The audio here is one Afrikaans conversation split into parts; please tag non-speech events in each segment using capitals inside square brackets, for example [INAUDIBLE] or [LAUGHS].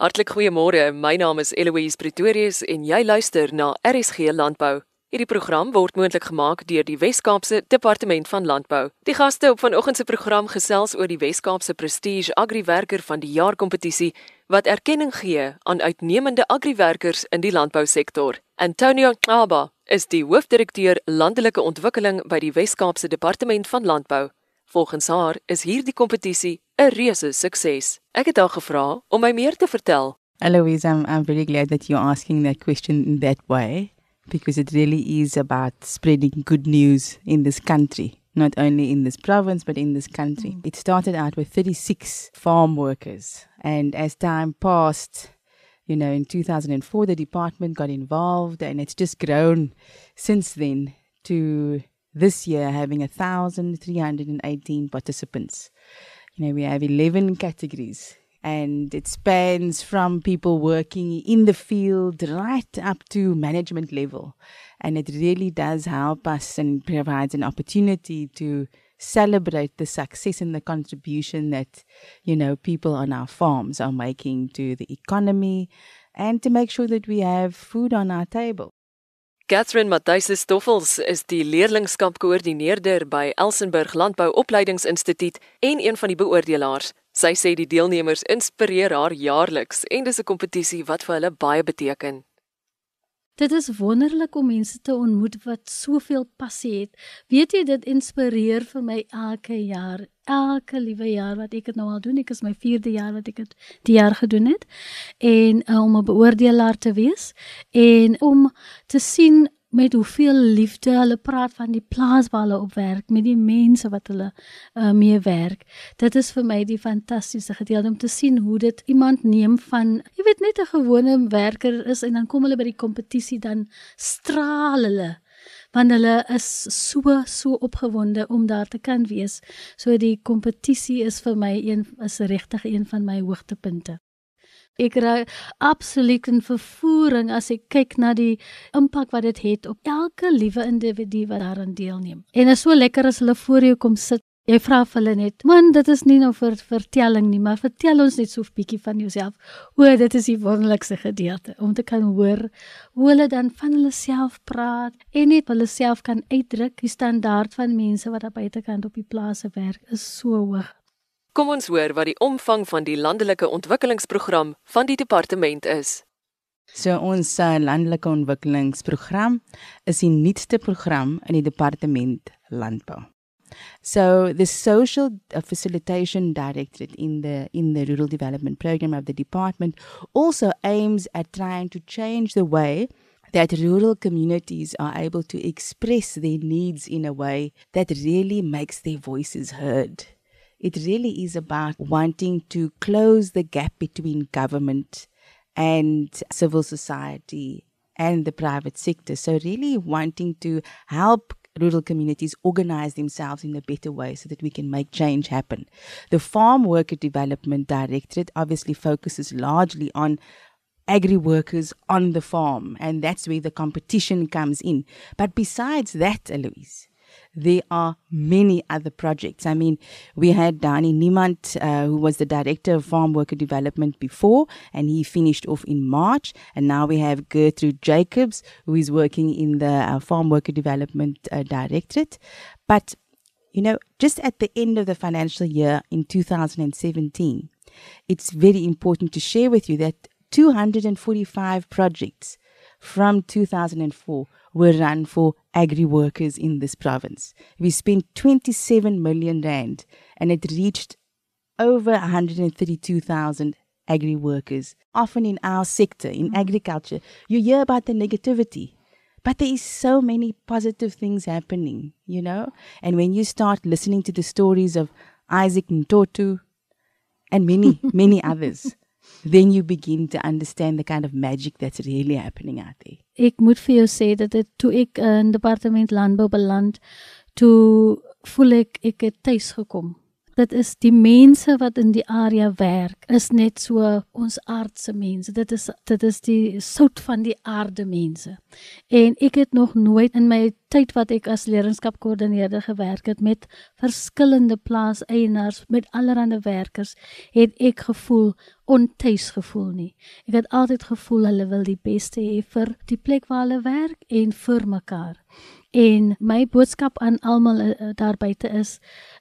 Hartlik goeiemôre. My naam is Eloise Pretorius en jy luister na RSG Landbou. Hierdie program word moontlik gemaak deur die Wes-Kaapse Departement van Landbou. Die gaste op vanoggend se program gesels oor die Wes-Kaapse Prestige Agriwerker van die Jaar kompetisie wat erkenning gee aan uitnemende agriwerkers in die landbousektor. Antonio Xaba is die hoofdirekteur landelike ontwikkeling by die Wes-Kaapse Departement van Landbou. Volgens haar is hierdie kompetisie 'n reuse sukses. Ek het haar gevra om my meer te vertel. Eloise, I'm, I'm very glad that you're asking that question in that way because it really is about spreading good news in this country, not only in this province, but in this country. Mm. It started out with 36 farm workers, and as time passed, you know, in 2004, the department got involved, and it's just grown since then to this year having 1,318 participants. You know, we have 11 categories and it spans from people working in the field right up to management level. And it really does help us and provides an opportunity to celebrate the success and the contribution that, you know, people on our farms are making to the economy and to make sure that we have food on our table. Catherine Matthys Stoffels is die leerlingskapkoördineerder by Elsenburg Landbou Opleidingsinstituut en een van die beoordelaars. Sy sê die deelnemers inspireer haar jaarliks en dis 'n kompetisie wat vir hulle baie beteken. Dit is wonderlik om mense te ontmoet wat soveel passie het. Weet jy dit inspireer vir my elke jaar, elke liewe jaar wat ek dit nou al doen. Ek is my 4de jaar wat ek dit die jaar gedoen het en uh, om 'n beoordelaar te wees en om te sien met hoeveel liefde hulle praat van die plaas waar hulle op werk met die mense wat hulle uh, mee werk. Dit is vir my die fantastiese gedeelte om te sien hoe dit iemand neem van jy weet net 'n gewone werker is en dan kom hulle by die kompetisie dan straal hulle want hulle is so so opgewonde om daar te kan wees. So die kompetisie is vir my een is regtig een van my hoogtepunte ek raak absoluut in vervoering as ek kyk na die impak wat dit het op elke liewe individu wat daaraan deelneem. En dit is so lekker as hulle voor jou kom sit. Jy vra vir hulle net, "Man, dit is nie nou vir vertelling nie, maar vertel ons net so 'n bietjie van jouself." O, dit is die wonderlikste gedeelte om te kan hoor hoe hulle dan van hulle self praat en net hulle self kan uitdruk. Die standaard van mense wat daar buitekant op die plase werk is so hoog. Kom ons hoor wat die omvang van die landelike ontwikkelingsprogram van die departement is. So ons uh, landelike ontwikkelingsprogram is die nuutste program in die departement landbou. So the social uh, facilitation directorate in the in the rural development program of the department also aims at trying to change the way that rural communities are able to express their needs in a way that really makes their voices heard. It really is about wanting to close the gap between government and civil society and the private sector. So, really wanting to help rural communities organize themselves in a better way so that we can make change happen. The Farm Worker Development Directorate obviously focuses largely on agri workers on the farm, and that's where the competition comes in. But besides that, Eloise, there are many other projects. I mean, we had Dani Niemand, uh, who was the director of farm worker development before, and he finished off in March. And now we have Gertrude Jacobs, who is working in the uh, farm worker development uh, directorate. But, you know, just at the end of the financial year in 2017, it's very important to share with you that 245 projects from 2004 were run for agri workers in this province. We spent 27 million rand and it reached over 132,000 agri workers. Often in our sector, in mm. agriculture, you hear about the negativity. But there is so many positive things happening, you know? And when you start listening to the stories of Isaac Ntotu and many, [LAUGHS] many others, then you begin to understand the kind of magic that's really happening out there. Ek moet vir jou sê dat dit toe ek in departement landbou beland, toe voel ek ek het tuis gekom. Dit is die mense wat in die area werk, is net so ons aardse mense. Dit is dit is die sout van die aarde mense. En ek het nog nooit in my tyd wat ek as leierskapkoördineerder gewerk het met verskillende plaaseienaars, met allerlei werkers, het ek gevoel ontuis gevoel nie. Ek het altyd gevoel hulle wil die beste hê vir die plek waar hulle werk en vir mekaar. En my boodskap aan almal uh, daar buite is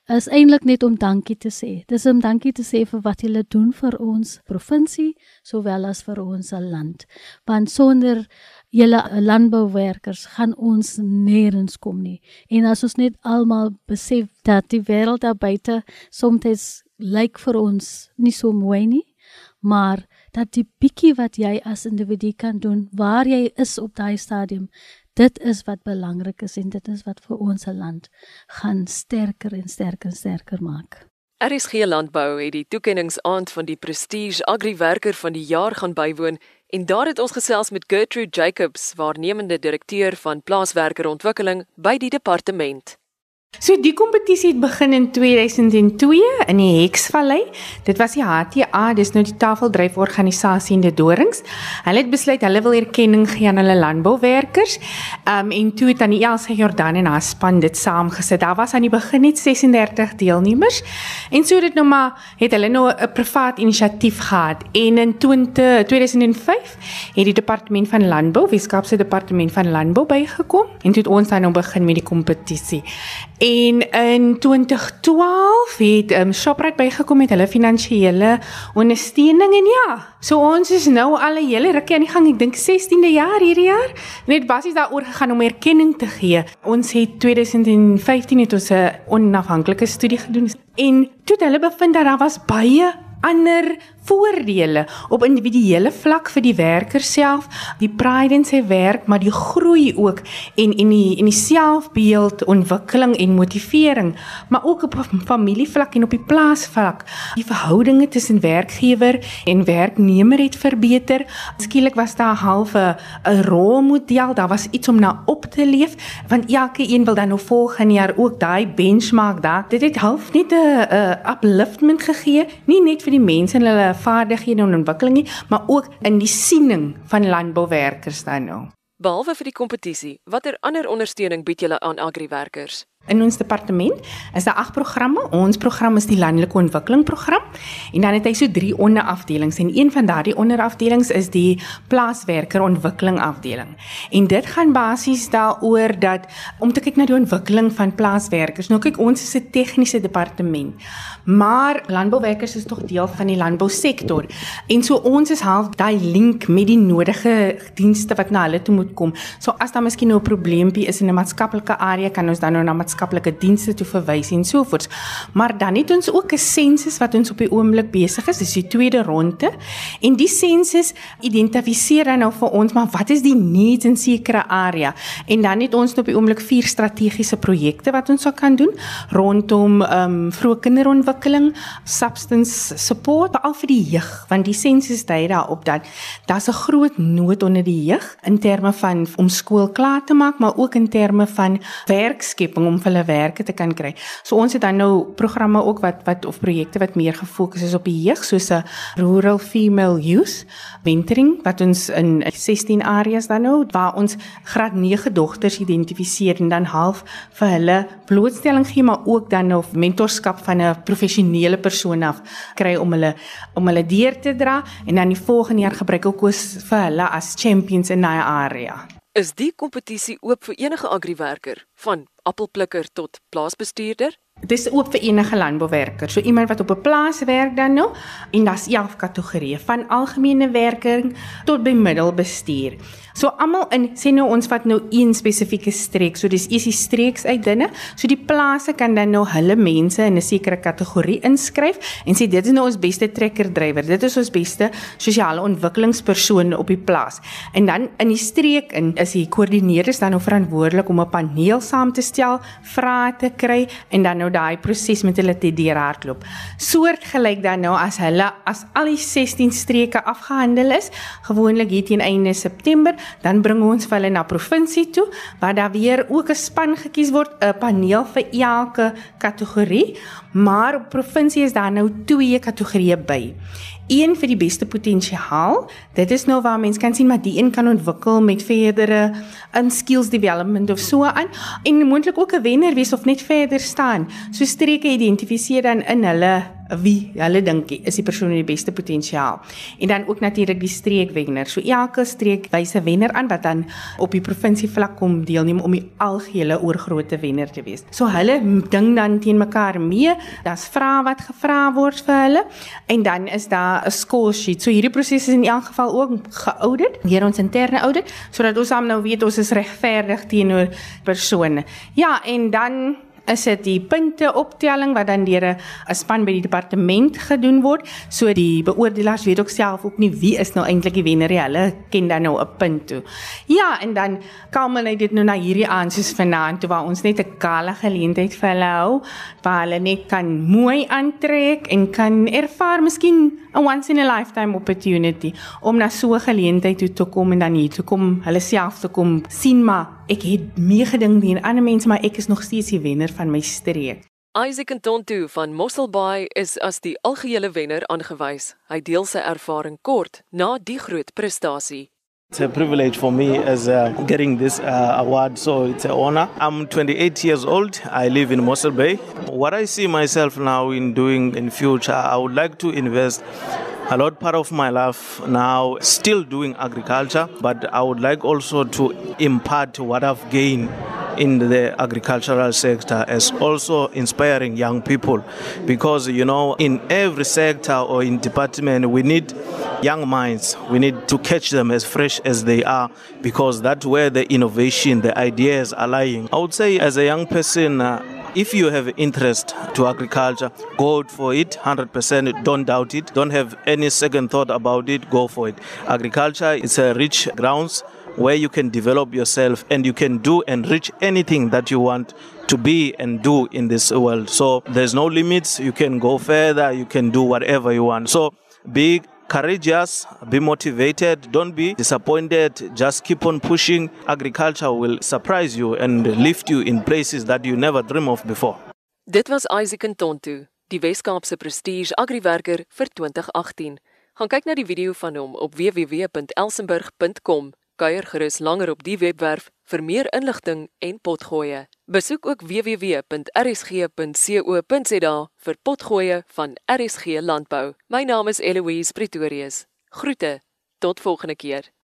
is eintlik net om dankie te sê. Dis om dankie te sê vir wat julle doen vir ons provinsie sowel as vir ons land. Want sonder julle landbouwerkers gaan ons nêrens kom nie. En as ons net almal besef dat die wêreld daar buite soms lyk vir ons nie so mooi nie, maar dat die bietjie wat jy as individu kan doen waar jy is op daai stadium dit is wat belangrik is en dit is wat vir ons land gaan sterker en sterker en sterker maak. RSG Landbou het die toekenningsaand van die Prestige Agri Werker van die jaar gaan bywoon en daar het ons gesels met Gertrude Jacobs, waarnemende direkteur van plaaswerkerontwikkeling by die departement. So die kompetisie het begin in 2002 in die Heksvallei. Dit was die HTA, dis nou die Tafeldryforganisasie in die Dorings. Hulle het besluit hulle wil erkenning gee aan hulle landbouwerkers. Um en toe het aan die Elsa Jordan en haar span dit saamgesit. Daar was aan die begin net 36 deelnemers. En so dit nou maar het hulle nou 'n privaat inisiatief gehad. En in 20, 2005 het die departement van landbou, Weskaapse departement van landbou bygekom en toe het ons dan nou begin met die kompetisie. En in 2012 het um, Shoprite bygekom met hulle finansiële ondersteuning en ja, so ons is nou al 'n hele rukkie aan die gang. Ek dink 16de jaar hierdie jaar. Net basies daaroor gegaan om erkenning te gee. Ons het 2015 het ons 'n onafhanklike studie gedoen en toe het hulle bevind dat daar was baie ander voordele op individuele vlak vir die werker self, die pride in sy werk, maar die groei ook en en die en die selfbeeld, ontwikkeling en motivering, maar ook op familievlak en op die plaasvlak. Die verhoudinge tussen werkgewer en werknemer het verbeter. Skielik was daar halfe 'n rolmodel, daar was iets om na op te leef, want elke een wil dan nou volgende jaar ook daai benchmark daar. Dit het half net 'n upliftment gegee, nie net vir die mense en hulle vaardighede en ontwikkeling nie, maar ook in die siening van landbouwerkers dan nou. Behalwe vir die kompetisie, watter ander ondersteuning bied julle aan agriwerkers? In ons departement is daar agt programme. Ons program is die landelike ontwikkeling program en dan het hy so drie onderafdelings en een van daardie onderafdelings is die plaaswerker ontwikkeling afdeling. En dit gaan basies daaroor dat om te kyk na die ontwikkeling van plaaswerkers. Nou kyk ons is 'n tegniese departement, maar landbouwerkers is tog deel van die landbousektor. En so ons is half daai link met die nodige dienste wat na hulle toe moet kom. So as daar miskien nou 'n probleempie is in 'n maatskaplike area, kan ons dan nou na maatskaplike dienste toe verwys en so voort. Maar dan het ons ook 'n sensus wat ons op die oomblik besig is, dis die tweede ronde. En die sensus identifiseer dan nou vir ons maar wat is die needs in sekere area. En dan het ons op die oomblik vier strategiese projekte wat ons sou kan doen rondom ehm um, vroeë kinderontwikkeling, substance support al vir die jeug, want die sensus dui daarop dat daar's 'n groot nood onder die jeug in terme van om skool klaar te maak, maar ook in terme van werkskepping om vir hulle werke te kan kry. So ons het dan nou programme ook wat wat of projekte wat meer gefokus is op die jeug soos 'n rural female youth mentoring wat ons in 16 areas dan nou waar ons graad 9 dogters identifiseer en dan half vir hulle blootstelling gee maar ook dan nou mentorskap van 'n professionele persoon af kry om hulle om hulle deur te dra en dan die volgende jaar gebruik ook vir hulle as champions in daai area. Is die kompetisie oop vir enige agriwerker van appelplikker tot plaasbestuurder? Dis oop vir enige landbouwerker. So iemand wat op 'n plaas werk dan nou en daar's 11 kategorieë van algemene werking tot bemiddelbestuur. So almal in sê nou ons wat nou een spesifieke streek. So dis is die streeks uit dinge. So die plase kan dan nou hulle mense in 'n sekere kategorie inskryf en sê dit is nou ons beste trekker drywer. Dit is ons beste sosiale ontwikkelingspersoon op die plaas. En dan in die streek in is die koördineerders dan nou verantwoordelik om 'n paneel saam te stel, vrae te kry en dan nou daai proses met hulle te deurhardloop. Soortgelyk dan nou as hulle as al die 16 streke afgehandel is, gewoonlik hier teen einde September, dan bring ons hulle na provinsie toe waar daar weer ook 'n span gekies word, 'n paneel vir elke kategorie, maar op provinsie is daar nou twee kategorieë by een vir die beste potensiaal. Dit is nou waar mense kan sien maar die een kan ontwikkel met verdere in skills development of so aan en moontlik ook 'n wenner wees of net verder staan. So streke identifiseer dan in hulle wie hulle dink is die persoon met die beste potensiaal. En dan ook natuurlik die streekwenner. So elke streek wys 'n wenner aan wat dan op die provinsie vlak kom deelneem om die algehele oorgrootte wenner te wees. So hulle ding dan teen mekaar mee. Daar's vrae wat gevra word vir hulle en dan is daar 'n score sheet. So hierdie proses is in elk geval ook geaudit deur ons interne audit sodat ons hom nou weet ons is regverdig teenoor persone. Ja, en dan is dit die punte optelling wat dan deur 'n span by die departement gedoen word. So die beoordelaars weet ook self ook nie wie is nou eintlik die wenner nie. Hulle ken dan nou 'n punt toe. Ja, en dan kom hulle dit nou na hierdie aan soos vanaand toe waar ons net 'n gala geleentheid vir hulle hou waar hulle net kan mooi aantrek en kan ervaar miskien 'n once in a lifetime opportunity om na so 'n geleentheid toe te kom en dan hier toe kom, hulle self te kom sien maar ek het meegeding teen ander mense maar ek is nog steeds die wenner van my streek. Isaac Ntonto van Mosselbaai is as die algehele wenner aangewys. Hy deel sy ervaring kort na die groot prestasie. It's a privilege for me as uh, getting this uh, award, so it's an honor. I'm 28 years old. I live in Mossel Bay. What I see myself now in doing in future, I would like to invest a lot part of my life now still doing agriculture, but I would like also to impart what I've gained in the agricultural sector as also inspiring young people because you know in every sector or in department we need young minds we need to catch them as fresh as they are because that's where the innovation the ideas are lying i would say as a young person uh, if you have interest to agriculture go for it 100% don't doubt it don't have any second thought about it go for it agriculture is a rich grounds where you can develop yourself and you can do and reach anything that you want to be and do in this world. So there's no limits. You can go further. You can do whatever you want. So be courageous, be motivated, don't be disappointed, just keep on pushing. Agriculture will surprise you and lift you in places that you never dream of before. Dit was Isaac Ntonto, die Wes-Kaapse Prestige Agriwerker vir 2018. Gaan kyk na die video van hom op www.elsenburg.com kuier gerus langer op die webwerf vir meer inligting en potgoeie. Besoek ook www.rsg.co.za vir potgoeie van RSG Landbou. My naam is Eloise Pretorius. Groete. Tot volgende keer.